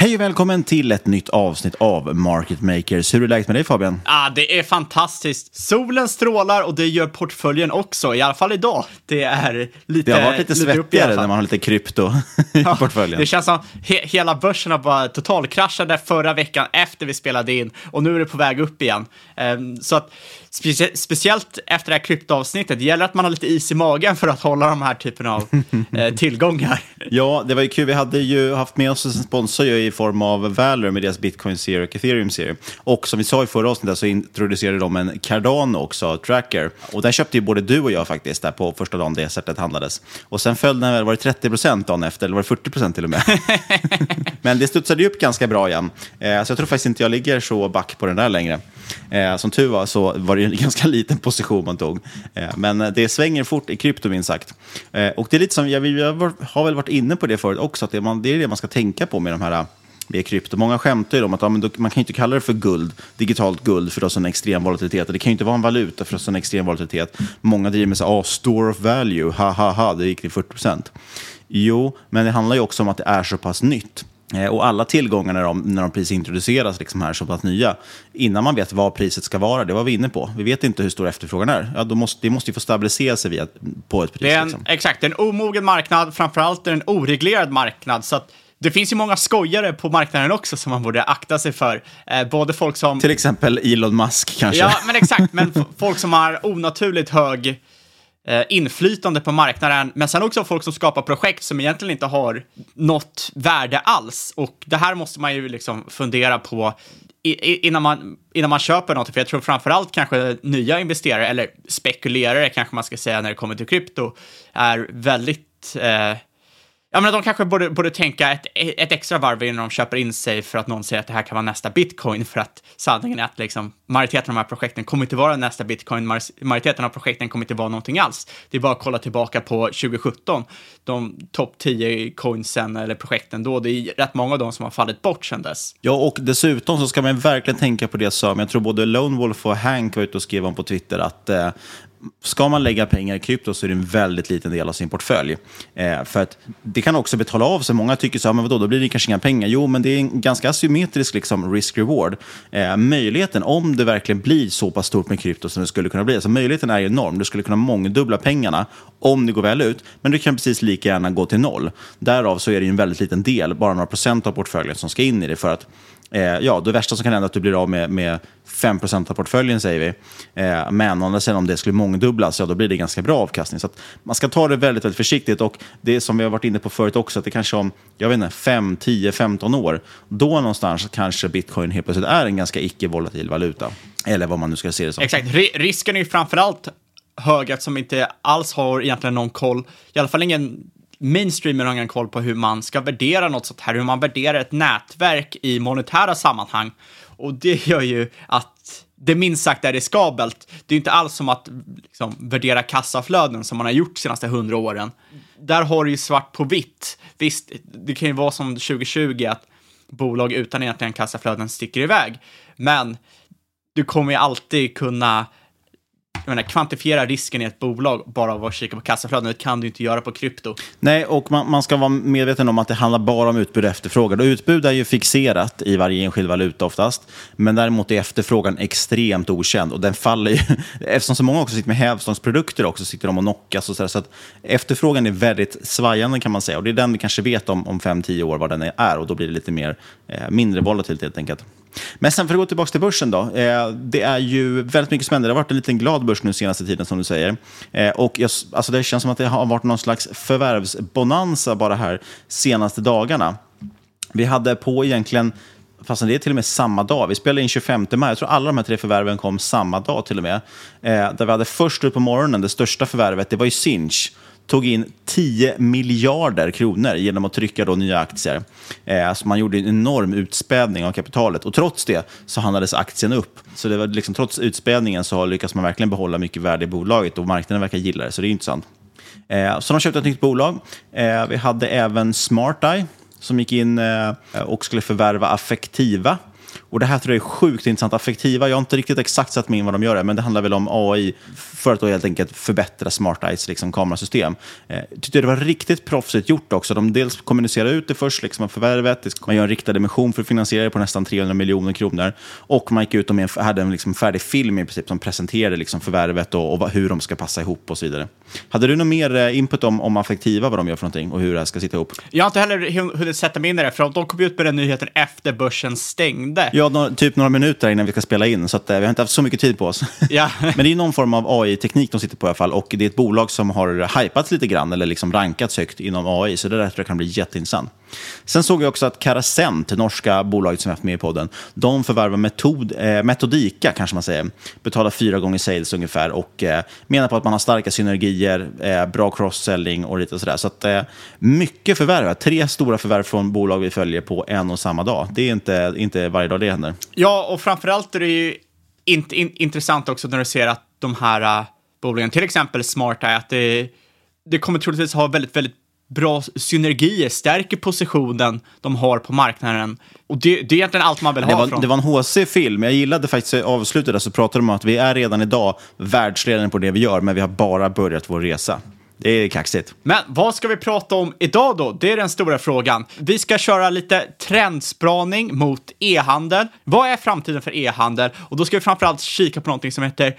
Hej och välkommen till ett nytt avsnitt av Market Makers. Hur är läget med dig Fabian? Ah, det är fantastiskt. Solen strålar och det gör portföljen också, i alla fall idag. Det är lite Det har varit lite, lite svettigare när man har lite krypto i Ja, portföljen. Det känns som he hela börsen har bara totalkraschade förra veckan efter vi spelade in och nu är det på väg upp igen. Ehm, så att specie speciellt efter det här kryptoavsnittet, det gäller att man har lite is i magen för att hålla de här typen av eh, tillgångar. Ja, det var ju kul. Vi hade ju haft med oss en sponsor ju i form av Valor med deras Bitcoin Series och Ethereum Series. Och som vi sa i förra avsnittet så introducerade de en Cardano också, Tracker. Och där köpte ju både du och jag faktiskt där på första dagen det sättet handlades. Och sen föll den, väl- var det 30 procent dagen efter, eller var det 40 procent till och med? Men det studsade ju upp ganska bra igen. Eh, så jag tror faktiskt inte jag ligger så back på den där längre. Eh, som tur var så var det det en ganska liten position man tog. Eh, men eh, det svänger fort i krypto minst sagt. Eh, och det är lite som, jag, har väl varit inne på det förut också, att det, är det man ska tänka på med de här med krypto. Många skämtar ju om att ja, men då, man kan ju inte kalla det för guld, digitalt guld, för det har sån extrem volatilitet. Det kan ju inte vara en valuta för det har sån extrem volatilitet. Många driver med så ah, store of value, ha ha ha, det gick till 40 procent. Jo, men det handlar ju också om att det är så pass nytt. Eh, Och alla tillgångar när de, när de precis introduceras liksom här så pass nya, innan man vet vad priset ska vara, det var vi inne på. Vi vet inte hur stor efterfrågan är. Ja, då måste, det måste ju få stabilisera sig via, på ett pris. Det är en, liksom. Exakt, det är en omogen marknad, framförallt är det en oreglerad marknad. Så att det finns ju många skojare på marknaden också som man borde akta sig för. Eh, både folk som... Till exempel Elon Musk kanske. Ja, men exakt. Men folk som har onaturligt hög Eh, inflytande på marknaden, men sen också folk som skapar projekt som egentligen inte har något värde alls. Och det här måste man ju liksom fundera på innan, man, innan man köper något. För jag tror framförallt kanske nya investerare, eller spekulerare kanske man ska säga när det kommer till krypto, är väldigt eh, Ja, men de kanske borde, borde tänka ett, ett extra varv innan de köper in sig för att någon säger att det här kan vara nästa bitcoin, för att sanningen är att liksom, majoriteten av de här projekten kommer inte vara nästa bitcoin, majoriteten av projekten kommer inte vara någonting alls. Det är bara att kolla tillbaka på 2017, de topp 10 coinsen eller projekten då, det är rätt många av dem som har fallit bort sedan dess. Ja, och dessutom så ska man verkligen tänka på det som jag tror både Lone Wolf och Hank var ute och skrev om på Twitter, att eh, ska man lägga pengar i krypto så är det en väldigt liten del av sin portfölj. Eh, för att det kan också betala av sig. Många tycker så här, men vadå, då blir det kanske inga pengar. Jo, men det är en ganska asymmetrisk liksom, risk-reward. Eh, möjligheten, om det verkligen blir så pass stort med krypto som det skulle kunna bli, alltså möjligheten är enorm. Du skulle kunna mångdubbla pengarna om det går väl ut, men du kan precis lika gärna gå till noll. Därav så är det en väldigt liten del, bara några procent av portföljen som ska in i det. för att Eh, ja, det värsta som kan hända är att du blir av med, med 5 av portföljen, säger vi. Eh, men å andra sidan, om det skulle mångdubblas, ja, då blir det ganska bra avkastning. Så man ska ta det väldigt, väldigt försiktigt. Och det som vi har varit inne på förut också, att det kanske om jag vet inte, 5, 10, 15 år, då någonstans kanske bitcoin helt plötsligt är en ganska icke-volatil valuta. Eller vad man nu ska se det som. Exakt. Risken är ju framförallt hög eftersom inte alls har egentligen någon koll, i alla fall ingen mainstreamen har ingen koll på hur man ska värdera något sånt här, hur man värderar ett nätverk i monetära sammanhang. Och det gör ju att det minst sagt är riskabelt. Det är inte alls som att liksom, värdera kassaflöden som man har gjort de senaste hundra åren. Där har du ju svart på vitt. Visst, det kan ju vara som 2020 att bolag utan egentligen kassaflöden sticker iväg. Men du kommer ju alltid kunna jag menar, kvantifiera risken i ett bolag bara av att kika på kassaflöden. Det kan du inte göra på krypto. Nej, och man, man, ska vara medveten om att det handlar bara om utbud och efterfrågan. Och utbud är ju fixerat i varje enskild valuta oftast. Men däremot är efterfrågan extremt okänd och den faller ju. Eftersom så många också sitter med hävstångsprodukter också, sitter de och knockas och så, där, så att efterfrågan är väldigt svajande kan man säga. Och det är den vi kanske vet om, om 5-10 år vad den är och då blir det lite mer, eh, mindre volatilt helt enkelt. Men sen för att gå tillbaka till börsen då. Eh, det är ju väldigt mycket spännande. Det har varit en liten glad börs nu senaste tiden som du säger. Eh, och jag, alltså det känns som att det har varit någon slags förvärvsbonanza bara här senaste dagarna. Vi hade på egentligen fast det är till och med samma dag. Vi spelade in 25 maj. Jag tror alla de här tre förvärven kom samma dag till och med. Eh, där vi hade först ut på morgonen, det största förvärvet, det var ju Sinch tog in 10 miljarder kronor genom att trycka då nya aktier. Eh, så man gjorde en enorm utspädning av kapitalet och trots det så handlades aktien upp. Så det var liksom, trots utspädningen så lyckas man verkligen behålla mycket värde i bolaget och marknaden verkar gilla det, så det är intressant. Eh, så de köpte ett nytt bolag. Eh, vi hade även SmartEye som gick in eh, och skulle förvärva Affektiva och det här tror jag är sjukt intressant. Affektiva, jag har inte riktigt exakt satt mig in vad de gör, men det handlar väl om AI för att då helt enkelt förbättra Smart Eyes liksom, kamerasystem. Eh, tyckte det var riktigt proffsigt gjort också. De dels kommunicerar ut det först, liksom, förvärvet, man gör en riktad emission för att finansiera det på nästan 300 miljoner kronor. Och man gick ut och med, hade en liksom, färdig film i princip som presenterade liksom, förvärvet och, och, hur de ska passa ihop och så vidare. Hade du något mer eh, input om, om Affektiva, vad de gör för någonting och hur det här ska sitta ihop? Jag har inte heller hunnit sätta mig in i det, för de kom ut med den nyheten efter börsen stängde. Ja, no typ några minuter innan vi ska spela in, så att, eh, vi har inte haft så mycket tid på oss. Ja. Men det är någon form av AI-teknik de sitter på i alla fall, och det är ett bolag som har hypats lite grann, eller liksom rankats högt inom AI, så det där tror jag kan bli jätteintressant. Sen såg jag också att Carasent, norska bolaget som vi haft med i podden, de förvärvar metod, eh, Metodika, kanske man säger. Betalar fyra gånger sales ungefär och eh, menar på att man har starka synergier, eh, bra cross-selling och lite sådär. Så att, eh, mycket förvärv. Tre stora förvärv från bolag vi följer på en och samma dag. Det är inte, inte varje dag det händer. Ja, och framförallt är det ju in, in intressant också när du ser att de här uh, bolagen, till exempel Smart Eye, att det, det kommer troligtvis ha väldigt, väldigt bra synergier, stärker positionen de har på marknaden. Och det, det är egentligen allt man vill det ha var, från. Det var en HC-film. Jag gillade faktiskt avslutet där så pratade de om att vi är redan idag världsledande på det vi gör, men vi har bara börjat vår resa. Det är kaxigt. Men vad ska vi prata om idag då? Det är den stora frågan. Vi ska köra lite trendspaning mot e-handel. Vad är framtiden för e-handel? Och då ska vi framförallt kika på någonting som heter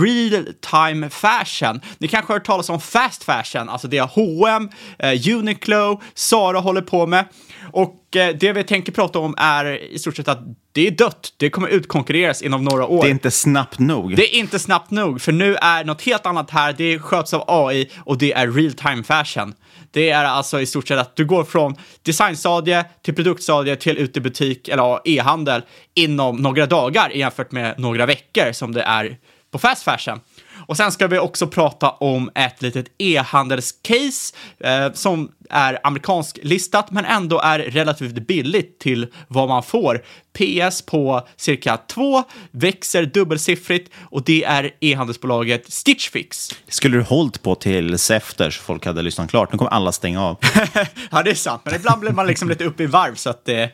real time fashion. Ni kanske har hört talas om fast fashion, alltså det H&M, eh, Uniqlo, Zara håller på med. Och eh, det vi tänker prata om är i stort sett att det är dött. Det kommer utkonkurreras inom några år. Det är inte snabbt nog. Det är inte snabbt nog, för nu är något helt annat här. Det sköts av AI och det är real time fashion. Det är alltså i stort sett att du går från designstadie till produktstadie till utebutik eller e-handel inom några dagar jämfört med några veckor som det är på fast fashion. Och sen ska vi också prata om ett litet e-handelscase eh, som är amerikansk listat men ändå är relativt billigt till vad man får. PS på cirka 2, växer dubbelsiffrigt och det är e-handelsbolaget Stitch Fix. Skulle du hållit på tills efter så folk hade lyssnat klart? Nu kommer alla stänga av. ja, det är sant, men ibland blir man liksom lite uppe i varv så att det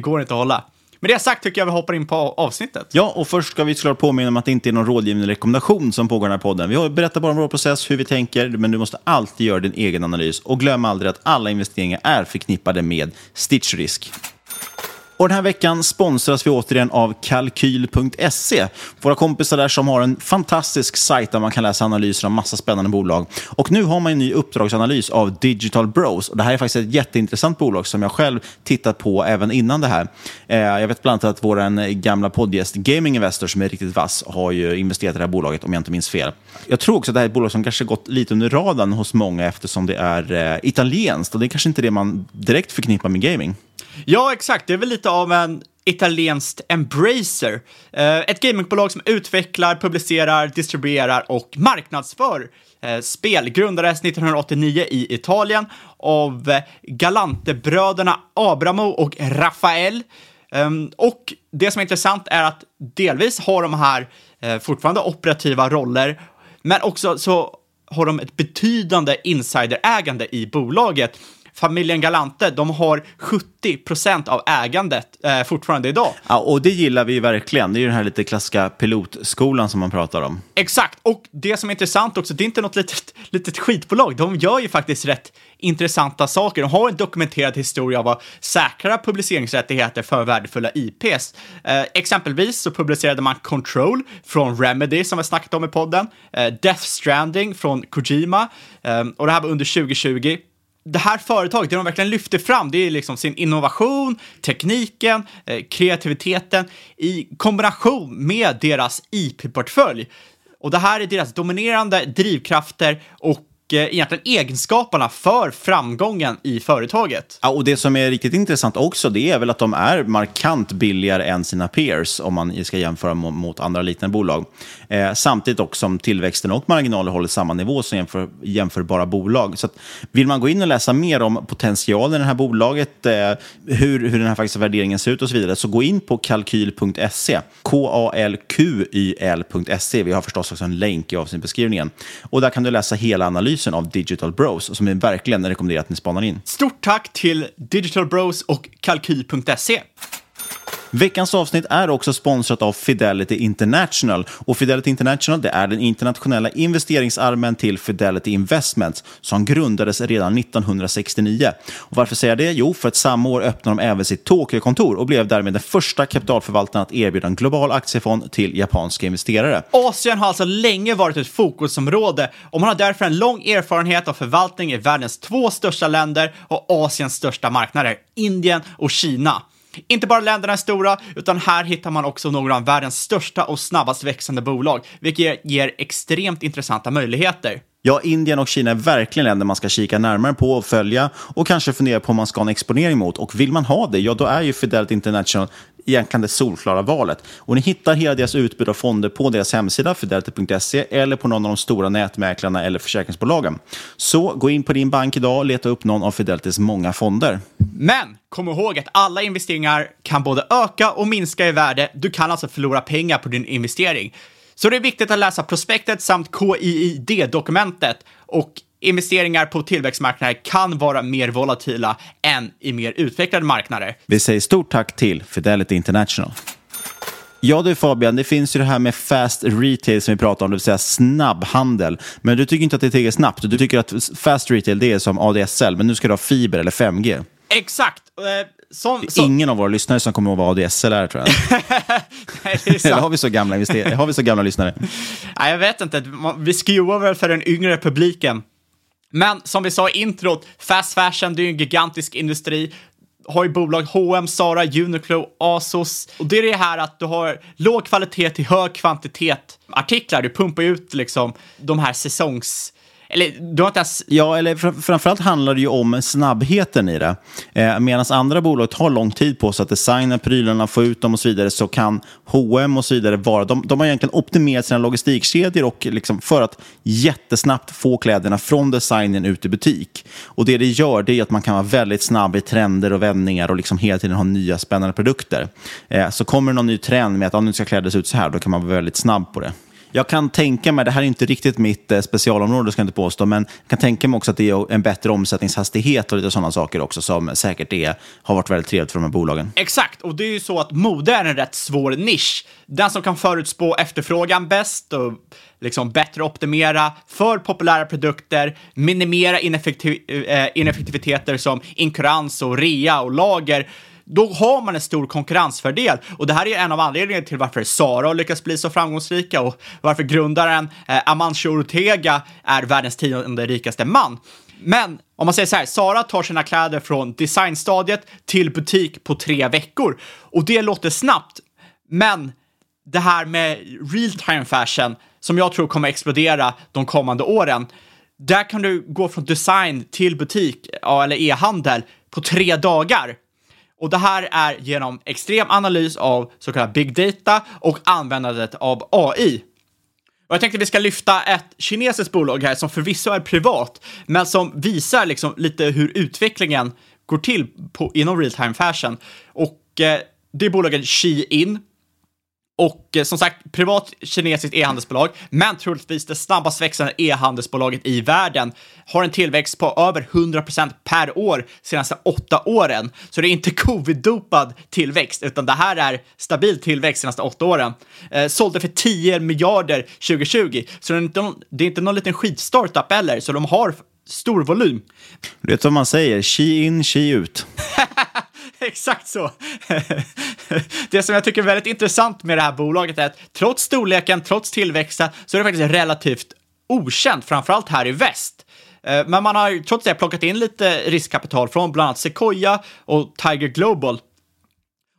går inte att hålla. Med det sagt tycker jag vi hoppar in på avsnittet. Ja, och först ska vi såklart påminna om att det inte är någon rådgivande rekommendation som pågår i den här podden. Vi berättar bara om vår process, hur vi tänker, men du måste alltid göra din egen analys. Och glöm aldrig att alla investeringar är förknippade med stitchrisk. Och den här veckan sponsras vi återigen av Kalkyl.se. Våra kompisar där som har en fantastisk sajt där man kan läsa analyser av massa spännande bolag. Och nu har man en ny uppdragsanalys av Digital Bros. Och det här är faktiskt ett jätteintressant bolag som jag själv tittat på även innan det här. Eh, jag vet bland annat att vår gamla poddgäst Gaming Investor som är riktigt vass har ju investerat i det här bolaget om jag inte minns fel. Jag tror också att det här är ett bolag som kanske gått lite under radarn hos många eftersom det är eh, italienskt och det är kanske inte det man direkt förknippar med gaming. Ja, exakt. Det är väl lite av en italienskt Embracer. Eh, ett gamingbolag som utvecklar, publicerar, distribuerar och marknadsför eh, spel. Grundades 1989 i Italien av eh, Galantebröderna Abramo och Rafael. Ehm, och det som är intressant är att delvis har de här fortfarande operativa roller, men också så har de ett betydande insiderägande i bolaget familjen Galante, de har 70 procent av ägandet eh, fortfarande idag. Ja, och det gillar vi verkligen. Det är ju den här lite klassiska pilotskolan som man pratar om. Exakt, och det som är intressant också, det är inte något litet, litet skitbolag. De gör ju faktiskt rätt intressanta saker. De har en dokumenterad historia av att säkra publiceringsrättigheter för värdefulla IPs. Eh, exempelvis så publicerade man Control från Remedy, som vi snackat om i podden, eh, Death Stranding från Kojima, eh, och det här var under 2020 det här företaget, det de verkligen lyfter fram, det är liksom sin innovation, tekniken, eh, kreativiteten i kombination med deras IP-portfölj. Och det här är deras dominerande drivkrafter och Eh, egentligen egenskaperna för framgången i företaget. Ja, och det som är riktigt intressant också, det är väl att de är markant billigare än sina peers om man ska jämföra mot andra liknande bolag. Eh, samtidigt också som tillväxten och marginaler håller samma nivå som jämför, jämförbara bolag. Så att, vill man gå in och läsa mer om potentialen i det här bolaget, eh, hur, hur den här faktiska värderingen ser ut och så vidare, så gå in på kalkyl.se. K-A-L-Q-Y-L.se. Vi har förstås också en länk i avsnittbeskrivningen. Och där kan du läsa hela analysen analysen av Digital Bros som vi verkligen rekommenderar att ni spanar in. Stort tack till Digital Bros och Kalky.se. Veckans avsnitt är också sponsrat av Fidelity International. Och Fidelity International det är den internationella investeringsarmen till Fidelity Investments som grundades redan 1969. Och varför säger jag det? Jo, för att samma år öppnade de även sitt Tokyo-kontor och blev därmed den första kapitalförvaltaren att erbjuda en global aktiefond till japanska investerare. Asien har alltså länge varit ett fokusområde och man har därför en lång erfarenhet av förvaltning i världens två största länder och Asiens största marknader, Indien och Kina. Inte bara länderna är stora, utan här hittar man också några av världens största och snabbast växande bolag, vilket ger extremt intressanta möjligheter. Ja, Indien och Kina är verkligen länder man ska kika närmare på och följa och kanske fundera på om man ska ha en exponering mot. Och vill man ha det, ja då är ju Fidelity International egentligen det solklara valet. Och ni hittar hela deras utbud av fonder på deras hemsida, fidelity.se, eller på någon av de stora nätmäklarna eller försäkringsbolagen. Så gå in på din bank idag och leta upp någon av Fidelitys många fonder. Men kom ihåg att alla investeringar kan både öka och minska i värde. Du kan alltså förlora pengar på din investering. Så det är viktigt att läsa prospektet samt KIID-dokumentet och investeringar på tillväxtmarknader kan vara mer volatila än i mer utvecklade marknader. Vi säger stort tack till Fidelity International. Ja du Fabian, det finns ju det här med fast retail som vi pratar om, det vill säga snabbhandel. Men du tycker inte att det är tillräckligt snabbt. Du tycker att fast retail det är som ADSL, men nu ska du ha fiber eller 5G. Exakt. Eh, som, det är ingen av våra lyssnare som kommer ihåg vad ADSL är, tror jag. Nej, det är sant. Eller har vi så gamla, har vi så gamla lyssnare? Nej, jag vet inte. Vi skruvar väl för den yngre publiken. Men som vi sa i introt, fast fashion, det är ju en gigantisk industri har ju bolag H&M, Zara, Uniqlo, Asos. Och det är det här att du har låg kvalitet till hög kvantitet artiklar. Du pumpar ut liksom de här säsongs eller du har inte ens... Ja, eller fr framförallt handlar det ju om snabbheten i det. Eh, Medan andra bolag tar lång tid på sig att designa prylarna, få ut dem och så vidare, så kan H&M och så vidare vara... De, de har egentligen optimerat sina logistikkedjor och liksom för att jättesnabbt få kläderna från designen ut i butik. Och det det gör, det är att man kan vara väldigt snabb i trender och vändningar och liksom hela tiden ha nya spännande produkter. Eh, så kommer det någon ny trend med att ah, nu ska kläder se ut så här, då kan man vara väldigt snabb på det. Jag kan tänka mig, det här är inte riktigt mitt eh, specialområde ska jag inte påstå, men jag kan tänka mig också att det är en bättre omsättningshastighet och lite sådana saker också som säkert är, har varit väldigt trevligt för de här bolagen. Exakt, och det är ju så att mode är en rätt svår nisch. Den som kan förutspå efterfrågan bäst och liksom bättre optimera för populära produkter, minimera ineffektiv eh, ineffektiviteter som inkurans och rea och lager då har man en stor konkurrensfördel. Och det här är en av anledningarna till varför Sara har lyckats bli så framgångsrika och varför grundaren eh, Amancio Ortega är världens tionde rikaste man. Men om man säger så här, Sara tar sina kläder från designstadiet till butik på tre veckor. Och det låter snabbt, men det här med real time fashion, som jag tror kommer explodera de kommande åren, där kan du gå från design till butik eller e-handel på tre dagar. Och det här är genom extrem analys av så kallad big data och användandet av AI. Och jag tänkte vi ska lyfta ett kinesiskt bolag här som förvisso är privat, men som visar liksom lite hur utvecklingen går till på, inom real time fashion. Och eh, det är bolaget Shein och eh, som sagt, privat kinesiskt e-handelsbolag, men troligtvis det snabbast växande e-handelsbolaget i världen, har en tillväxt på över 100% per år senaste åtta åren. Så det är inte covid-dopad tillväxt, utan det här är stabil tillväxt senaste åtta åren. Eh, sålde för 10 miljarder 2020, så det är inte någon, det är inte någon liten skitstartup heller, så de har stor volym. Du vet vad man säger, she in, she ut. Exakt så. det som jag tycker är väldigt intressant med det här bolaget är att trots storleken, trots tillväxten, så är det faktiskt relativt okänt, framförallt här i väst. Eh, men man har trots det plockat in lite riskkapital från bland annat Sequoia och Tiger Global.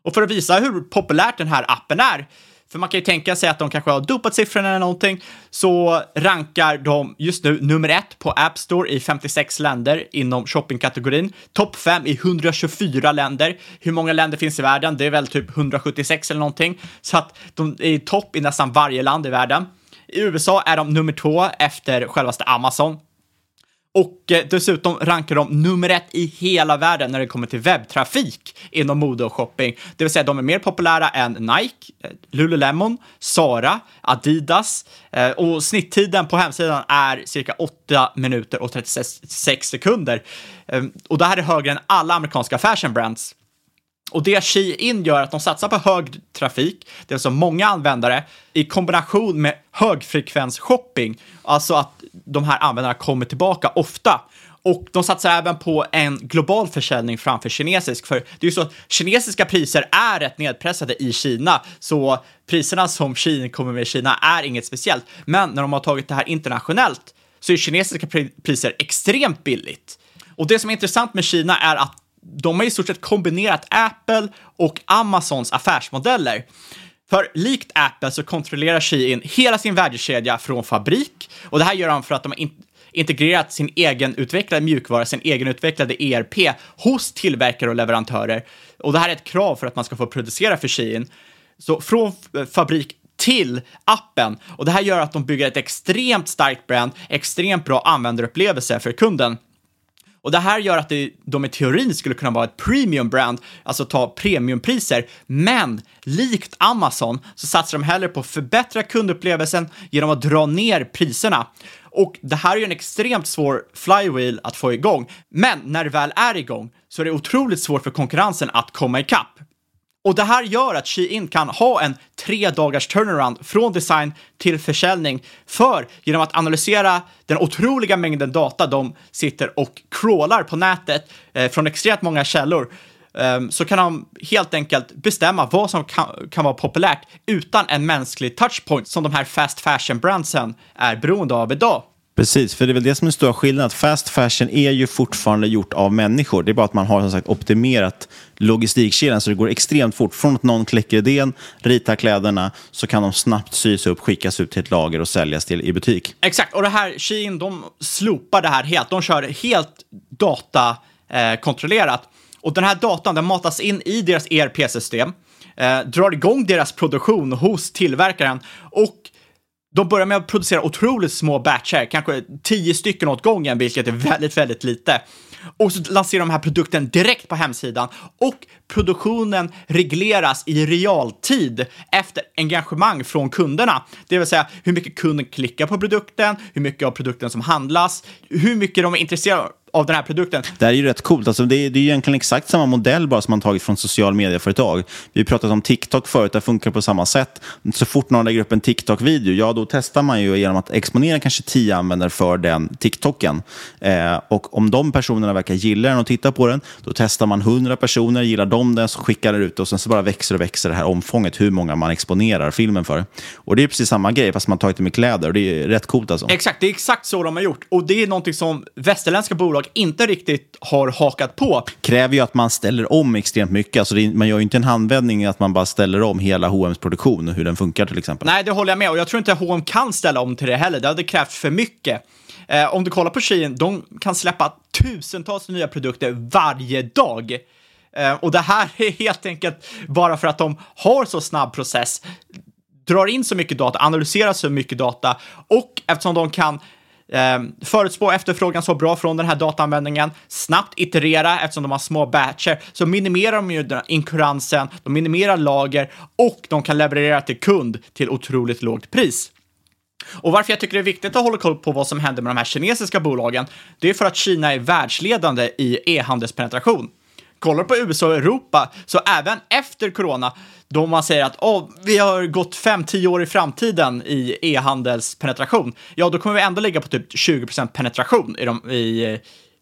Och för att visa hur populärt den här appen är för man kan ju tänka sig att de kanske har dopat siffrorna eller någonting, så rankar de just nu nummer ett på App Store i 56 länder inom shoppingkategorin. Topp fem i 124 länder. Hur många länder finns i världen? Det är väl typ 176 eller någonting. Så att de är i topp i nästan varje land i världen. I USA är de nummer två efter självaste Amazon. Och eh, dessutom rankar de nummer ett i hela världen när det kommer till webbtrafik inom mode och shopping. Det vill säga de är mer populära än Nike, eh, Lululemon, Zara, Adidas eh, och snitttiden på hemsidan är cirka 8 minuter och 36 sekunder. Och det här är högre än alla amerikanska fashion brands. Och det Shein gör är att de satsar på hög trafik, det vill säga många användare, i kombination med högfrekvens shopping, alltså att de här användarna kommer tillbaka ofta. Och de satsar även på en global försäljning framför kinesisk, för det är ju så att kinesiska priser är rätt nedpressade i Kina, så priserna som Kina kommer med i Kina är inget speciellt. Men när de har tagit det här internationellt så är kinesiska priser extremt billigt. Och det som är intressant med Kina är att de har i stort sett kombinerat Apple och Amazons affärsmodeller. För likt Apple så kontrollerar Shein hela sin värdekedja från fabrik och det här gör de för att de har in integrerat sin egen utvecklade mjukvara, sin egen utvecklade ERP hos tillverkare och leverantörer. Och det här är ett krav för att man ska få producera för Shein. Så från fabrik till appen och det här gör att de bygger ett extremt starkt brand, extremt bra användarupplevelse för kunden. Och det här gör att det, de i teorin skulle kunna vara ett premium brand, alltså ta premiumpriser. Men likt Amazon så satsar de hellre på att förbättra kundupplevelsen genom att dra ner priserna. Och det här är ju en extremt svår flywheel att få igång. Men när det väl är igång så är det otroligt svårt för konkurrensen att komma ikapp. Och det här gör att Shein kan ha en tre dagars turnaround från design till försäljning för genom att analysera den otroliga mängden data de sitter och crawlar på nätet eh, från extremt många källor eh, så kan de helt enkelt bestämma vad som kan, kan vara populärt utan en mänsklig touchpoint som de här fast fashion brandsen är beroende av idag. Precis, för det är väl det som är den stora skillnaden. Fast fashion är ju fortfarande gjort av människor. Det är bara att man har som sagt optimerat logistikkedjan så det går extremt fort. Från att någon kläcker idén, ritar kläderna, så kan de snabbt sys upp, skickas ut till ett lager och säljas till i butik. Exakt, och det här Shein, de slopar det här helt. De kör helt datakontrollerat. Eh, och den här datan, den matas in i deras ERP-system, eh, drar igång deras produktion hos tillverkaren och de börjar med att producera otroligt små batcher, kanske tio stycken åt gången, vilket är väldigt, väldigt lite. Och så lanserar de den här produkten direkt på hemsidan och produktionen regleras i realtid efter engagemang från kunderna. Det vill säga hur mycket kunden klickar på produkten, hur mycket av produkten som handlas, hur mycket de är intresserade av den här produkten. Det här är ju rätt coolt. Alltså det, är, det är egentligen exakt samma modell bara som man tagit från social medieföretag. Vi pratat om TikTok förut, det funkar på samma sätt. Så fort någon lägger upp en TikTok-video, ja då testar man ju genom att exponera kanske tio användare för den TikToken. Eh, och om de personerna verkar gilla den och titta på den, då testar man hundra personer, gillar de den så skickar det ut och sen så bara växer och växer det här omfånget, hur många man exponerar filmen för. Och det är precis samma grej, fast man tagit det med kläder och det är rätt coolt alltså. Exakt, det är exakt så de har gjort. Och det är någonting som västerländska bolag inte riktigt har hakat på. kräver ju att man ställer om extremt mycket. Alltså det, man gör ju inte en handvändning att man bara ställer om hela H&M's produktion och hur den funkar till exempel. Nej, det håller jag med och jag tror inte H&M kan ställa om till det heller. Det hade krävt för mycket. Eh, om du kollar på Shein, de kan släppa tusentals nya produkter varje dag. Eh, och det här är helt enkelt bara för att de har så snabb process, drar in så mycket data, analyserar så mycket data och eftersom de kan eh, förutspå efterfrågan så bra från den här dataanvändningen, snabbt iterera eftersom de har små batcher, så minimerar de ju den inkuransen, de minimerar lager och de kan leverera till kund till otroligt lågt pris. Och varför jag tycker det är viktigt att hålla koll på vad som händer med de här kinesiska bolagen, det är för att Kina är världsledande i e-handelspenetration. Kollar på USA och Europa, så även efter corona, då man säger att oh, vi har gått 5-10 år i framtiden i e-handelspenetration, ja, då kommer vi ändå ligga på typ 20% penetration i, de, i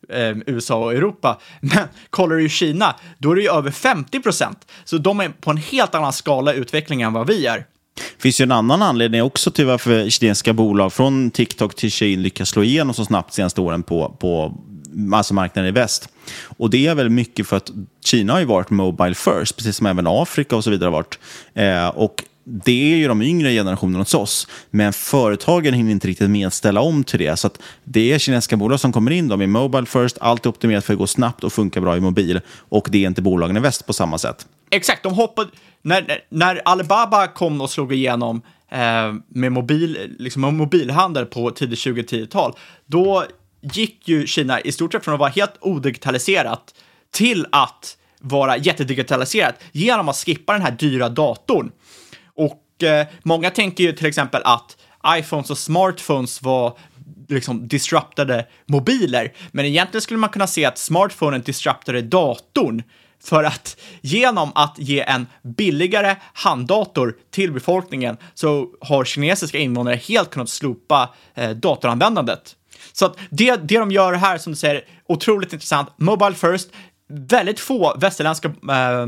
eh, USA och Europa. Men kollar du i Kina, då är det ju över 50%. Så de är på en helt annan skala i utveckling än vad vi är. Det finns ju en annan anledning också till varför kinesiska bolag från TikTok till Shein lyckas slå igenom så snabbt de senaste åren på, på alltså marknaden i väst. Och det är väl mycket för att Kina har ju varit mobile first, precis som även Afrika och så vidare har varit. Eh, och det är ju de yngre generationerna hos oss, men företagen hinner inte riktigt med att ställa om till det. Så det är kinesiska bolag som kommer in, de är mobile first, allt är optimerat för att gå snabbt och funka bra i mobil. Och det är inte bolagen i väst på samma sätt. Exakt, de hoppade... När, när Alibaba kom och slog igenom eh, med mobil, liksom mobilhandel på tidigt 2010-tal, då gick ju Kina i stort sett från att vara helt odigitaliserat till att vara jättedigitaliserat genom att skippa den här dyra datorn. Och eh, många tänker ju till exempel att iPhones och smartphones var liksom disruptade mobiler, men egentligen skulle man kunna se att smartphonen disruptade datorn för att genom att ge en billigare handdator till befolkningen så har kinesiska invånare helt kunnat slopa eh, datoranvändandet. Så att det, det de gör här, som du säger, otroligt intressant. Mobile first, väldigt få västerländska eh,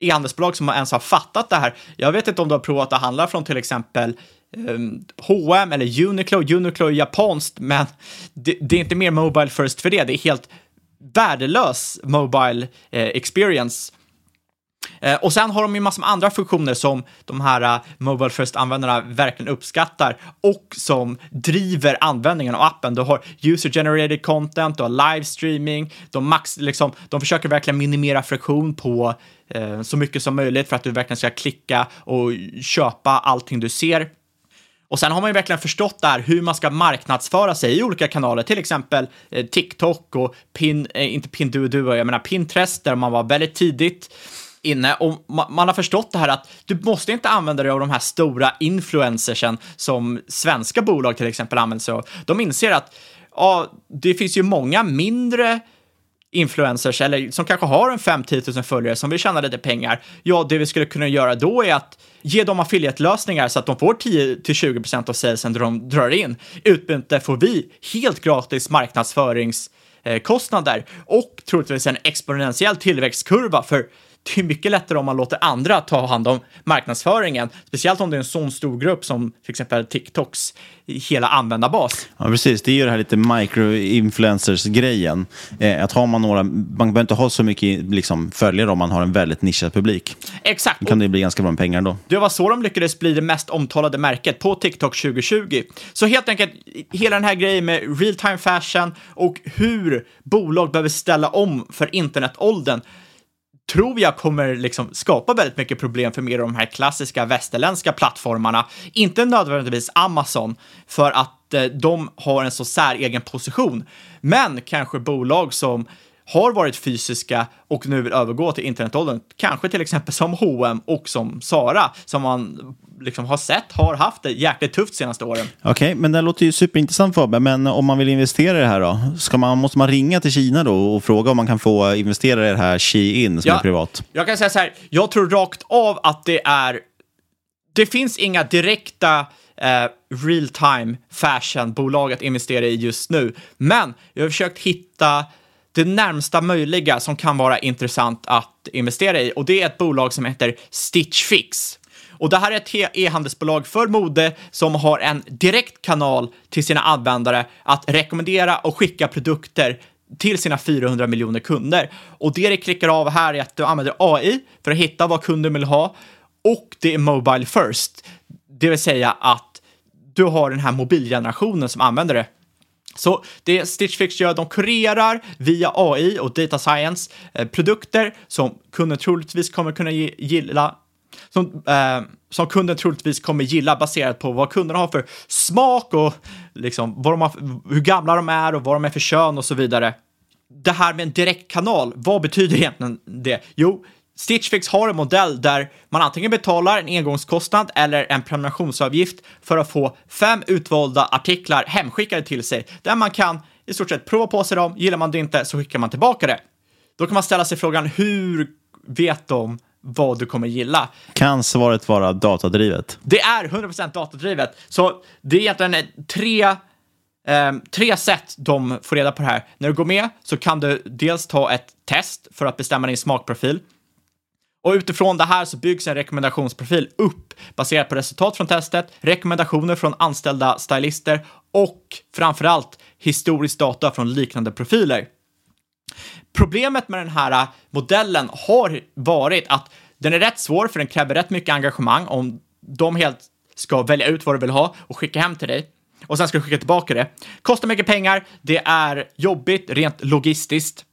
e-handelsbolag som ens har fattat det här. Jag vet inte om du har provat att handla från till exempel ehm, H&M eller Uniqlo. Uniqlo är japanskt, men det, det, är inte mer Mobile first för det. Det är helt värdelös Mobile eh, experience. Eh, och sen har de ju massor med andra funktioner som de här uh, Mobile First-användarna verkligen uppskattar och som driver användningen av appen. Du har user-generated content, du har livestreaming, de, max, liksom, de försöker verkligen minimera friktion på eh, så mycket som möjligt för att du verkligen ska klicka och köpa allting du ser. Och sen har man ju verkligen förstått där hur man ska marknadsföra sig i olika kanaler, till exempel eh, TikTok och Pin, eh, inte Pinduoduo, jag menar Pinterest, där man var väldigt tidigt inne och man har förstått det här att du måste inte använda dig av de här stora influencersen som svenska bolag till exempel använder sig av. De inser att ja, det finns ju många mindre influencers eller som kanske har en 5-10 000 följare som vill tjäna lite pengar. Ja, det vi skulle kunna göra då är att ge dem affiliate-lösningar så att de får 10-20% av salesen de drar in. Utbyte får vi helt gratis marknadsföringskostnader och troligtvis en exponentiell tillväxtkurva för det är mycket lättare om man låter andra ta hand om marknadsföringen, speciellt om det är en sån stor grupp som till exempel TikToks hela användarbas. Ja, precis. Det är ju det här lite micro-influencers-grejen. Eh, att har man några, man behöver inte ha så mycket liksom, följare om man har en väldigt nischad publik. Exakt. Då kan det bli ganska bra med pengar då. Det var så de lyckades bli det mest omtalade märket på TikTok 2020. Så helt enkelt, hela den här grejen med real time fashion och hur bolag behöver ställa om för internetåldern tror jag kommer liksom skapa väldigt mycket problem för mer av de här klassiska västerländska plattformarna. Inte nödvändigtvis Amazon, för att eh, de har en så säregen position, men kanske bolag som har varit fysiska och nu vill övergå till internetåldern. Kanske till exempel som H&M och som Sara, som man liksom har sett har haft det jäkligt tufft de senaste åren. Okej, okay, men det låter ju superintressant Fabian. Men om man vill investera i det här då? Ska man, måste man ringa till Kina då och fråga om man kan få investera i det här Shein som ja, är privat? Jag kan säga så här, jag tror rakt av att det är... Det finns inga direkta eh, real time fashion-bolag att investera i just nu. Men jag har försökt hitta det närmsta möjliga som kan vara intressant att investera i och det är ett bolag som heter Stitch Fix. Och det här är ett e-handelsbolag för mode som har en direkt kanal till sina användare att rekommendera och skicka produkter till sina 400 miljoner kunder. Och det det klickar av här är att du använder AI för att hitta vad kunden vill ha och det är Mobile First, det vill säga att du har den här mobilgenerationen som använder det. Så det Stitch Fix gör, de kurerar via AI och data science eh, produkter som kunden troligtvis kommer kunna gilla som, eh, som kunden troligtvis kommer gilla baserat på vad kunderna har för smak och liksom vad de har, hur gamla de är och vad de är för kön och så vidare. Det här med en direktkanal, vad betyder egentligen det? Jo, Stitch Fix har en modell där man antingen betalar en engångskostnad eller en prenumerationsavgift för att få fem utvalda artiklar hemskickade till sig, där man kan i stort sett prova på sig dem. Gillar man det inte så skickar man tillbaka det. Då kan man ställa sig frågan, hur vet de vad du kommer gilla? Kan svaret vara datadrivet? Det är 100% datadrivet. Så det är egentligen tre eh, tre sätt de får reda på det här. När du går med så kan du dels ta ett test för att bestämma din smakprofil. Och utifrån det här så byggs en rekommendationsprofil upp baserat på resultat från testet, rekommendationer från anställda stylister och framförallt historisk data från liknande profiler. Problemet med den här modellen har varit att den är rätt svår för den kräver rätt mycket engagemang om de helt ska välja ut vad du vill ha och skicka hem till dig och sen ska du skicka tillbaka det. Kostar mycket pengar, det är jobbigt rent logistiskt.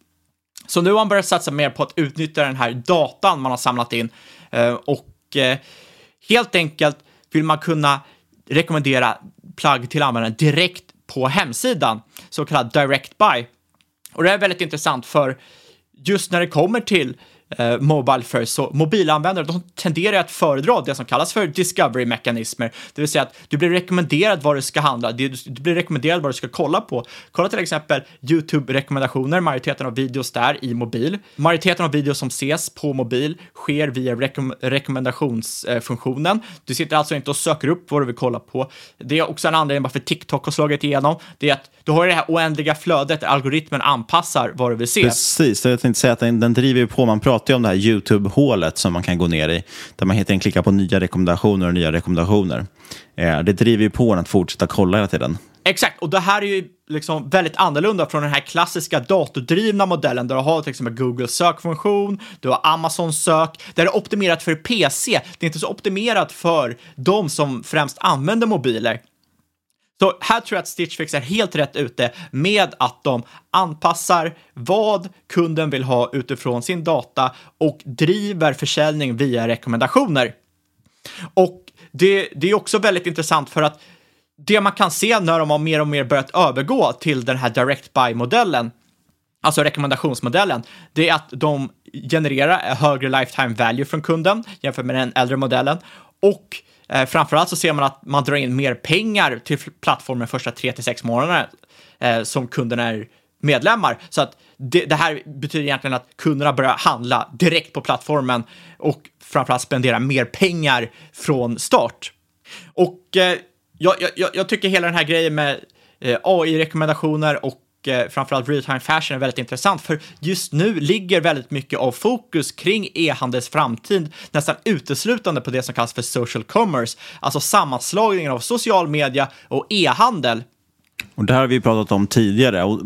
Så nu har man börjat satsa mer på att utnyttja den här datan man har samlat in eh, och eh, helt enkelt vill man kunna rekommendera plagg till användaren direkt på hemsidan, så kallad direct buy. Och det är väldigt intressant för just när det kommer till eh, Mobile First, så mobilanvändare de tenderar att föredra det som kallas för discovery-mekanismer, det vill säga att du blir rekommenderad vad du ska handla, du blir rekommenderad vad du ska kolla på. Kolla till exempel YouTube-rekommendationer, majoriteten av videos där i mobil. Majoriteten av videos som ses på mobil sker via rekom rekommendationsfunktionen. Du sitter alltså inte och söker upp vad du vill kolla på. Det är också en anledning varför TikTok har slagit igenom. Det är att du har det här oändliga flödet där algoritmen anpassar vad du vill se. Precis, jag tänkte säga att den, den driver ju på. Man pratar pratar ju om det här YouTube-hålet som man kan gå ner i, där man helt enkelt klickar på nya rekommendationer och nya rekommendationer. Eh, det driver ju på en att fortsätta kolla hela tiden. Exakt, och det här är ju liksom väldigt annorlunda från den här klassiska datordrivna modellen där du har till exempel Google sökfunktion, du har Amazon sök, där det är optimerat för PC. Det är inte så optimerat för de som främst använder mobiler. Så här tror jag att Stitch Fix är helt rätt ute med att de anpassar vad kunden vill ha utifrån sin data och driver försäljning via rekommendationer. Och det, det är också väldigt intressant för att det man kan se när de har mer och mer börjat övergå till den här direct buy-modellen, alltså rekommendationsmodellen, det är att de genererar högre lifetime value från kunden jämfört med den äldre modellen och Eh, framförallt så ser man att man drar in mer pengar till plattformen första 3 till 6 månaderna eh, som kunderna är medlemmar. Så att det, det, här betyder egentligen att kunderna börjar handla direkt på plattformen och framförallt spendera mer pengar från start. Och eh, jag, jag, jag, tycker hela den här grejen med eh, AI-rekommendationer och eh, framförallt real time fashion är väldigt intressant för just nu ligger väldigt mycket av fokus kring e-handels framtid nästan uteslutande på det som kallas för social commerce, alltså sammanslagningen av social media och e-handel. Och det här har vi pratat om tidigare. Och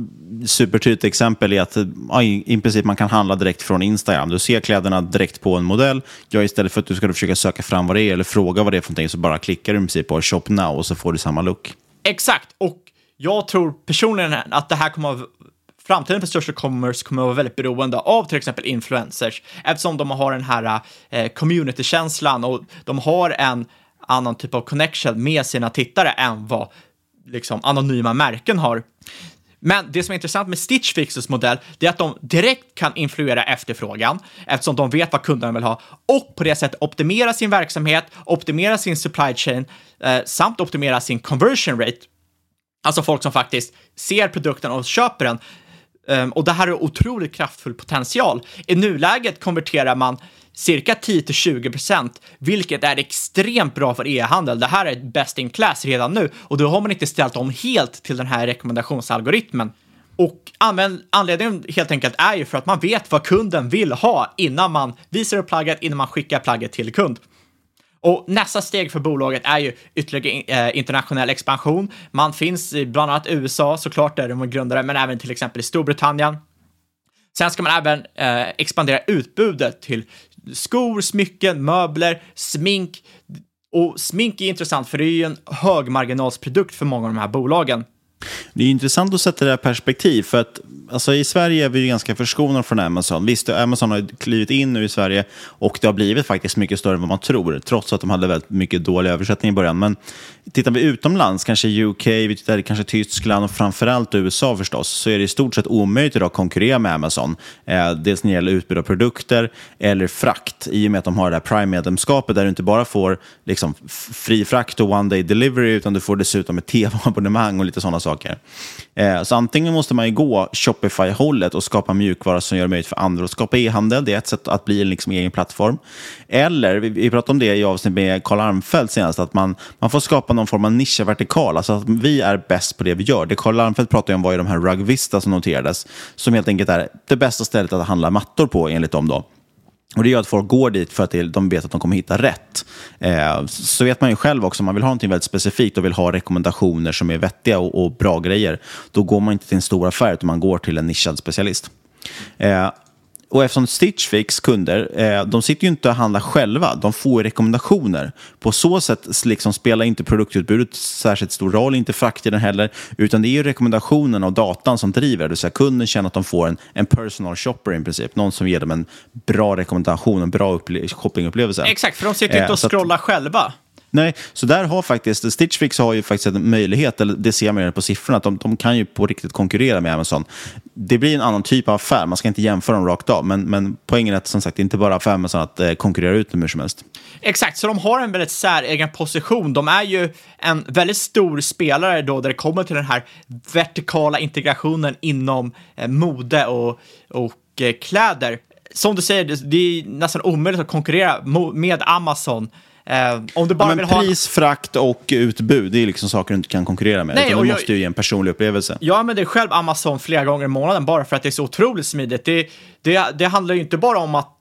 supertydligt exempel är att ja, i, i princip man kan handla direkt från Instagram. Du ser kläderna direkt på en modell. Ja, istället för att du ska försöka söka fram vad det är eller fråga vad det är för någonting så bara klickar du i princip på shop now och så får du samma look. Exakt, och jag tror personligen att det här kommer att framtiden för social commerce kommer att vara väldigt beroende av till exempel influencers eftersom de har den här eh, communitykänslan och de har en annan typ av connection med sina tittare än vad liksom anonyma märken har. Men det som är intressant med Stitch Fixes modell, det är att de direkt kan influera efterfrågan eftersom de vet vad kunderna vill ha och på det sättet optimera sin verksamhet, optimera sin supply chain eh, samt optimera sin conversion rate. Alltså folk som faktiskt ser produkten och köper den. Um, och det här är otroligt kraftfull potential. I nuläget konverterar man cirka 10-20 procent, vilket är extremt bra för e-handel. Det här är best in class redan nu och då har man inte ställt om helt till den här rekommendationsalgoritmen. Och anledningen helt enkelt är ju för att man vet vad kunden vill ha innan man visar upp plagget, innan man skickar plagget till kund. Och nästa steg för bolaget är ju ytterligare eh, internationell expansion. Man finns i bland annat USA, såklart där de är grundare, men även till exempel i Storbritannien. Sen ska man även eh, expandera utbudet till skor, smycken, möbler, smink. Och smink är intressant för det är ju en högmarginalsprodukt för många av de här bolagen. Det är intressant att sätta det här perspektiv, för att alltså, i Sverige är vi ju ganska förskonade från Amazon. Visst, Amazon har klivit in nu i Sverige och det har blivit faktiskt mycket större än vad man tror, trots att de hade väldigt mycket dålig översättning i början. Men tittar vi utomlands, kanske UK, vi tittar kanske Tyskland och framförallt USA förstås, så är det i stort sett omöjligt idag att konkurrera med Amazon. Eh, dels när det gäller utbud av produkter eller frakt, i och med att de har det här Prime-medlemskapet där du inte bara får liksom, fri frakt och one day delivery, utan du får dessutom ett tv-abonnemang och lite sådana saker. Eh, så antingen måste man ju gå Shopify-hållet och skapa mjukvara som gör det möjligt för andra att skapa e-handel. Det är ett sätt att bli en liksom egen plattform. Eller, vi, vi pratade om det i avsnitt med Karl Armfelt senast, att man, man får skapa någon form av nischvertikal. Alltså att vi är bäst på det vi gör. Det Karl Armfelt pratade om var ju de här Rugvista som noterades, som helt enkelt är det bästa stället att handla mattor på enligt dem. Då. Och Det gör att folk går dit för att de vet att de kommer hitta rätt. Eh, så vet man ju själv också, om man vill ha något väldigt specifikt och vill ha rekommendationer som är vettiga och, och bra grejer, då går man inte till en stor affär, utan man går till en nischad specialist. Eh, och eftersom Stitch Fix kunder, eh, de sitter ju inte och handlar själva, de får rekommendationer. På så sätt liksom spelar inte produktutbudet särskilt stor roll, inte frakttiden heller, utan det är ju rekommendationen och datan som driver, det vill säga kunden känner att de får en, en personal shopper i princip, någon som ger dem en bra rekommendation, en bra shoppingupplevelse. Exakt, för de sitter inte och eh, scrollar att, själva. Nej, så där har faktiskt, Stitch Fix har ju faktiskt en möjlighet, eller det ser man ju på siffrorna, att de, de, kan ju på riktigt konkurrera med Amazon. Det blir en annan typ av affär, man ska inte jämföra dem rakt av, men, men poängen är att som sagt, inte bara för Amazon att eh, konkurrera ut dem hur som helst. Exakt, så de har en väldigt säregen position. De är ju en väldigt stor spelare då, där det kommer till den här vertikala integrationen inom eh, mode och, och eh, kläder. Som du säger, det, det är nästan omöjligt att konkurrera med Amazon Eh, om du bara ja, vill pris, ha... frakt och utbud, det är liksom saker du inte kan konkurrera med. Nej, utan du måste ju ge en personlig upplevelse. Jag använder själv Amazon flera gånger i månaden bara för att det är så otroligt smidigt. Det, det, det handlar ju inte bara om att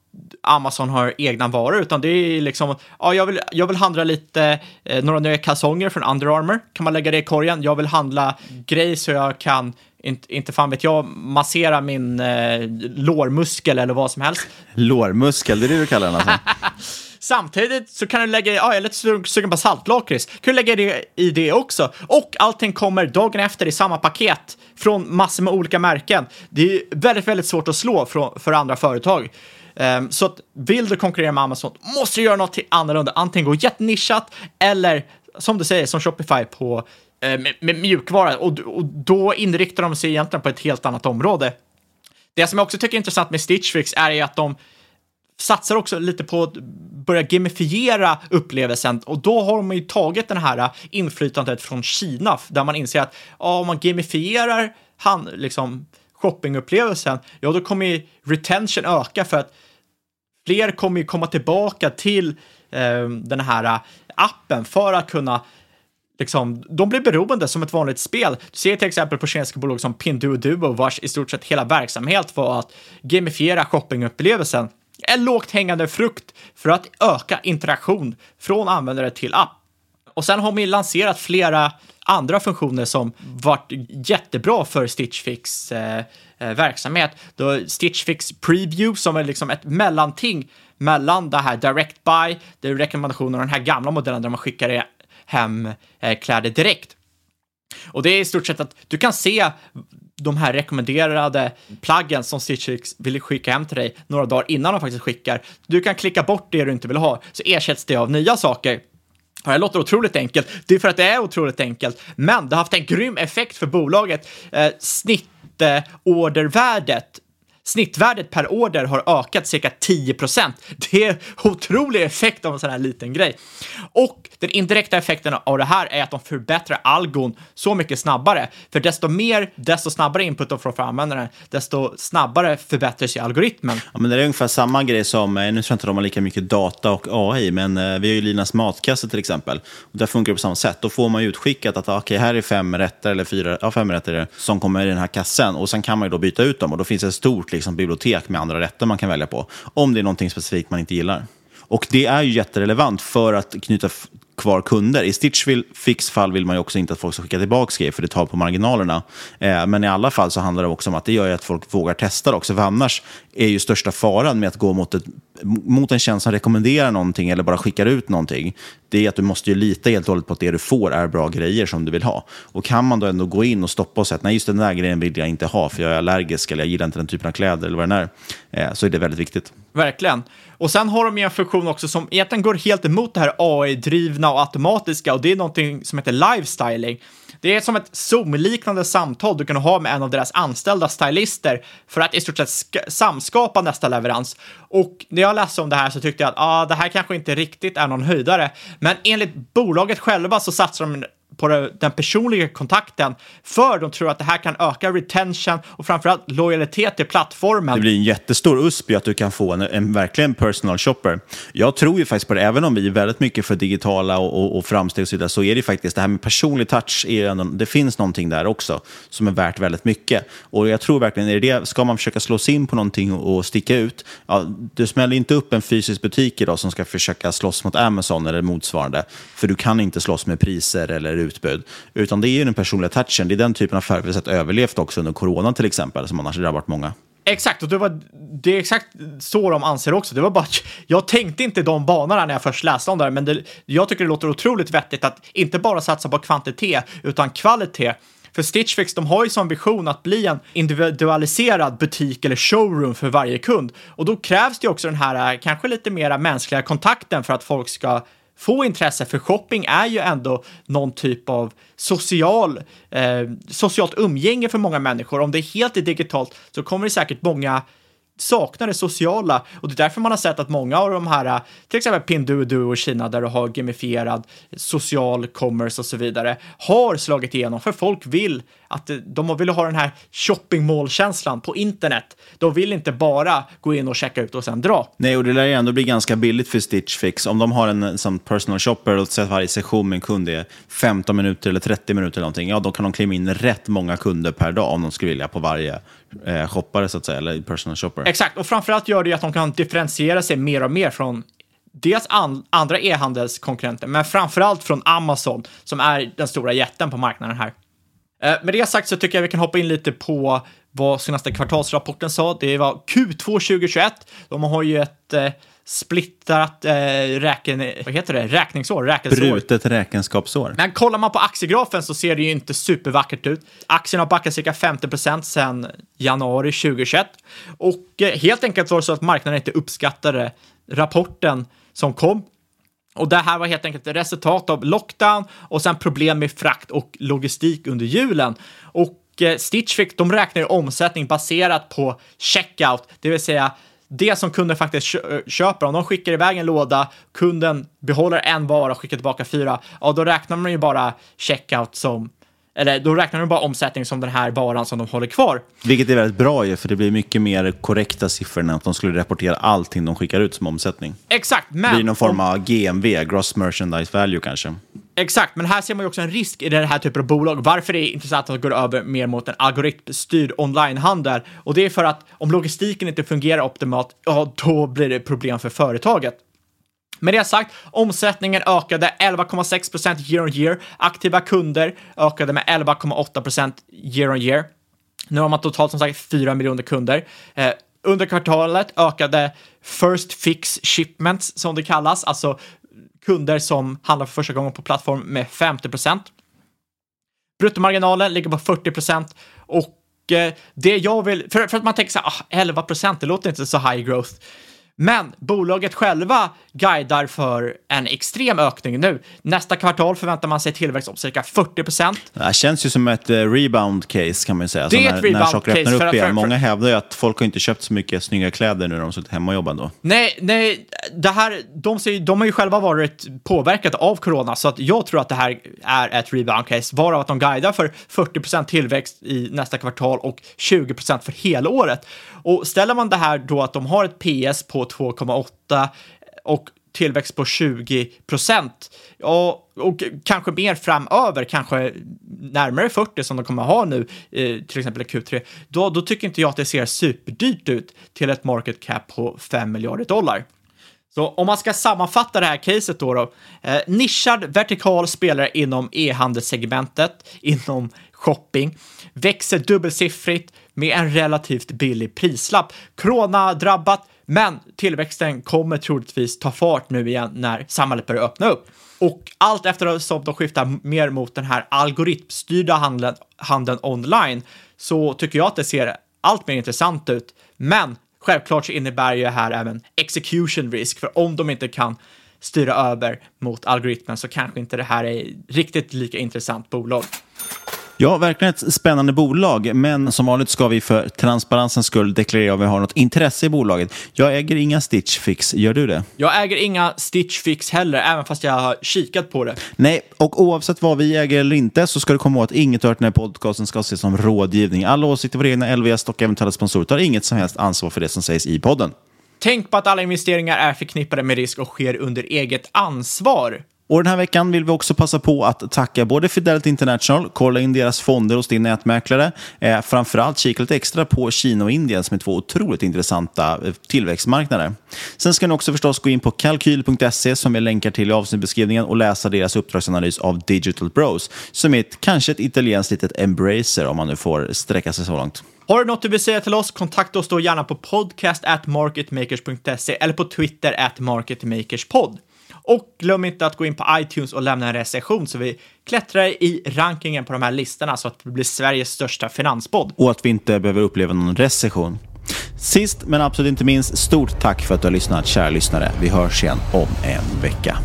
Amazon har egna varor, utan det är liksom, ja, jag vill, jag vill handla lite, eh, några nya kalsonger från Under Armour, kan man lägga det i korgen. Jag vill handla grej så jag kan, inte, inte fan vet jag, massera min eh, lårmuskel eller vad som helst. Lårmuskel, det är det du kallar den alltså? Samtidigt så kan du lägga, ja, ah, jag är lite sugen på saltlakrits, kan du lägga det i det också. Och allting kommer dagen efter i samma paket från massor med olika märken. Det är väldigt, väldigt svårt att slå för, för andra företag. Um, så att vill du konkurrera med Amazon måste du göra något annorlunda. Antingen gå jättenischat eller som du säger, som Shopify på uh, med, med, mjukvara och, och då inriktar de sig egentligen på ett helt annat område. Det som jag också tycker är intressant med Stitchfix är är att de satsar också lite på att börja gamifiera upplevelsen och då har man ju tagit den här inflytandet från Kina där man inser att ja, om man gamifierar han, liksom, shoppingupplevelsen, ja då kommer ju retention öka för att fler kommer ju komma tillbaka till eh, den här appen för att kunna liksom, de blir beroende som ett vanligt spel. Du ser till exempel på kinesiska bolag som Pinduoduo, vars i stort sett hela verksamhet var att gamifiera shoppingupplevelsen. En lågt hängande frukt för att öka interaktion från användare till app. Och sen har man lanserat flera andra funktioner som varit jättebra för Stitchfix eh, eh, verksamhet. Då Stitchfix Preview som är liksom ett mellanting mellan det här Direct Buy, det är rekommendationer och den här gamla modellen där man skickar hem eh, kläder direkt. Och det är i stort sett att du kan se de här rekommenderade plaggen som Stitchix vill skicka hem till dig några dagar innan de faktiskt skickar. Du kan klicka bort det du inte vill ha, så ersätts det av nya saker. Det här låter otroligt enkelt. Det är för att det är otroligt enkelt, men det har haft en grym effekt för bolaget. Eh, Snittordervärdet eh, snittvärdet per order har ökat cirka 10 procent. Det är otrolig effekt av en sån här liten grej. Och den indirekta effekten av det här är att de förbättrar algon så mycket snabbare. För desto mer, desto snabbare input de får från användaren, desto snabbare förbättras ju algoritmen. Ja, men det är ungefär samma grej som, eh, nu tror jag inte de har lika mycket data och AI, men eh, vi har ju Linas matkasse till exempel. Och där funkar det på samma sätt. Då får man ju utskickat att ah, okay, här är fem rätter, eller fyra, ja, fem rätter som kommer i den här kassen. Och sen kan man ju då byta ut dem och då finns det ett stort liksom, bibliotek med andra rätter man kan välja på. Om det är någonting specifikt man inte gillar. Och det är ju jätterelevant för att knyta kvar kunder. I Stitchville Fix fall vill man ju också inte att folk ska skicka tillbaka grejer, för det tar på marginalerna. Eh, men i alla fall så handlar det också om att det gör att folk vågar testa det också. För annars är ju största faran med att gå mot, ett, mot en tjänst som rekommenderar någonting eller bara skickar ut någonting, det är att du måste ju lita helt och hållet på att det du får är bra grejer som du vill ha. Och kan man då ändå gå in och stoppa och säga att nej, just den där grejen vill jag inte ha, för jag är allergisk eller jag gillar inte den typen av kläder eller vad det är, eh, så är det väldigt viktigt. Verkligen. Och sen har de ju en funktion också som egentligen går helt emot det här AI-drivna och automatiska och det är någonting som heter livestyling. Det är som ett Zoom-liknande samtal du kan ha med en av deras anställda stylister för att i stort sett samskapa nästa leverans. Och när jag läste om det här så tyckte jag att ah, det här kanske inte riktigt är någon höjdare, men enligt bolaget själva så satsar de på den personliga kontakten för de tror att det här kan öka retention och framförallt lojalitet till plattformen. Det blir en jättestor USP att du kan få en, en verkligen personal shopper. Jag tror ju faktiskt på det, även om vi är väldigt mycket för digitala och, och, och framsteg och så vidare, så är det faktiskt det här med personlig touch, är ändå, det finns någonting där också som är värt väldigt mycket. Och jag tror verkligen, är det, ska man försöka slå sig in på någonting och, och sticka ut, ja, du smäller inte upp en fysisk butik idag som ska försöka slåss mot Amazon eller motsvarande, för du kan inte slåss med priser eller utbud. Utan det är ju den personliga touchen. Det är den typen av affärer vi har sett överlevt också under coronan till exempel, som annars drabbat många. Exakt, och det, var, det är exakt så de anser också. Det var bara, jag tänkte inte de banorna när jag först läste om det här, men det, jag tycker det låter otroligt vettigt att inte bara satsa på kvantitet, utan kvalitet. För Stitch Fix, de har ju som vision att bli en individualiserad butik eller showroom för varje kund. Och då krävs det också den här eh, kanske lite mera mänskliga kontakten för att folk ska få intresse, för shopping är ju ändå någon typ av social, eh, socialt umgänge för många människor. Om det är helt digitalt så kommer det säkert många saknar det sociala och det är därför man har sett att många av de här, till exempel Pinduoduo i Kina där du har gamifierad social commerce och så vidare, har slagit igenom för folk vill att de vill ha den här shopping mall-känslan på internet. De vill inte bara gå in och checka ut och sen dra. Nej, och det lär ju ändå bli ganska billigt för Stitch Fix. Om de har en som personal shopper och säger att varje session med en kund är 15 minuter eller 30 minuter eller någonting, ja, då kan de klämma in rätt många kunder per dag om de skulle vilja på varje eh, shoppare så att säga, eller personal shopper. Exakt, och framförallt gör det ju att de kan differentiera sig mer och mer från dels an andra e-handelskonkurrenter, men framförallt från Amazon som är den stora jätten på marknaden här. Eh, med det sagt så tycker jag vi kan hoppa in lite på vad senaste kvartalsrapporten sa. Det var Q2 2021. De har ju ett eh, splittrat eh, räken, vad heter det? räkningsår, räkensår. Brutet räkenskapsår. Men kollar man på aktiegrafen så ser det ju inte supervackert ut. Aktien har backat cirka 50 procent sedan januari 2021 och eh, helt enkelt var det så att marknaden inte uppskattade rapporten som kom och det här var helt enkelt ett resultat av lockdown och sen problem med frakt och logistik under julen. Och eh, Stitch fick, de räknar omsättning baserat på checkout, det vill säga det som kunden faktiskt köper. Om de skickar iväg en låda, kunden behåller en vara och skickar tillbaka fyra, ja, då räknar man ju bara checkout som eller då räknar de bara omsättning som den här varan som de håller kvar. Vilket är väldigt bra ju, för det blir mycket mer korrekta siffror än att de skulle rapportera allting de skickar ut som omsättning. Exakt, men... Det blir någon form av GMV, Gross Merchandise Value kanske. Exakt, men här ser man ju också en risk i den här typen av bolag. Varför det är intressant att gå över mer mot en algoritmstyrd onlinehandel. Och det är för att om logistiken inte fungerar optimalt, ja, då blir det problem för företaget. Med det sagt, omsättningen ökade 11,6 year on year. Aktiva kunder ökade med 11,8 year on year. Nu har man totalt som sagt 4 miljoner kunder. Eh, under kvartalet ökade First Fix Shipments, som det kallas, alltså kunder som handlar för första gången på plattform med 50% Bruttomarginalen ligger på 40% och eh, det jag vill, för, för att man tänker så här, ah, 11 det låter inte så high growth. Men bolaget själva guidar för en extrem ökning nu. Nästa kvartal förväntar man sig tillväxt om cirka 40 procent. Det känns ju som ett uh, rebound case kan man ju säga. Det är alltså ett när, när saker rebound öppnar case upp för- igen. för- Många hävdar ju att folk har inte köpt så mycket snygga kläder nu när de suttit hemma och jobbat ändå. Nej, nej, det här, de, ser, de har ju själva varit påverkade av corona, så att jag tror att det här är ett rebound case, varav att de guidar för 40% tillväxt i nästa kvartal och 20% för hela året. Och ställer man det här då att de har ett PS på 2,8 och tillväxt på 20 procent, ja, och kanske mer framöver, kanske närmare 40 som de kommer ha nu, eh, till exempel i Q3, då, då tycker inte jag att det ser superdyrt ut till ett market cap på 5 miljarder dollar. Så om man ska sammanfatta det här caset då, då eh, nischad vertikal spelare inom e-handelssegmentet, inom shopping, växer dubbelsiffrigt med en relativt billig prislapp. Corona-drabbat, men tillväxten kommer troligtvis ta fart nu igen när samhället börjar öppna upp. Och allt eftersom de skiftar mer mot den här algoritmstyrda handeln, handeln online så tycker jag att det ser allt mer intressant ut. Men självklart så innebär ju det här även execution risk, för om de inte kan styra över mot algoritmen så kanske inte det här är riktigt lika intressant bolag. Ja, verkligen ett spännande bolag, men som vanligt ska vi för transparensens skull deklarera om vi har något intresse i bolaget. Jag äger inga Stitch Fix, gör du det? Jag äger inga Stitch Fix heller, även fast jag har kikat på det. Nej, och oavsett vad vi äger eller inte så ska du komma ihåg att inget av den här podcasten ska ses som rådgivning. Alla åsikter, våra egna LVS och eventuella sponsorer tar inget som helst ansvar för det som sägs i podden. Tänk på att alla investeringar är förknippade med risk och sker under eget ansvar. Och den här veckan vill vi också passa på att tacka både Fidelity International, kolla in deras fonder hos din nätmäklare, eh, framförallt kika lite extra på Kina och Indien som är två otroligt intressanta eh, tillväxtmarknader. Sen ska ni också förstås gå in på kalkyl.se som vi länkar till i avsnittbeskrivningen och läsa deras uppdragsanalys av Digital Bros, som är ett, kanske ett italienskt litet embracer om man nu får sträcka sig så långt. Har du något du vill säga till oss, kontakta oss då gärna på podcast at marketmakers.se eller på Twitter at marketmakerspod. Och glöm inte att gå in på iTunes och lämna en recension så vi klättrar i rankingen på de här listorna så att vi blir Sveriges största finanspodd. och att vi inte behöver uppleva någon recession. Sist men absolut inte minst, stort tack för att du har lyssnat, kära lyssnare. Vi hörs igen om en vecka.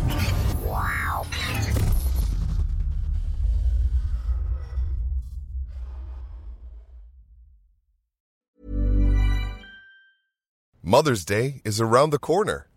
Mother's Day is around the corner.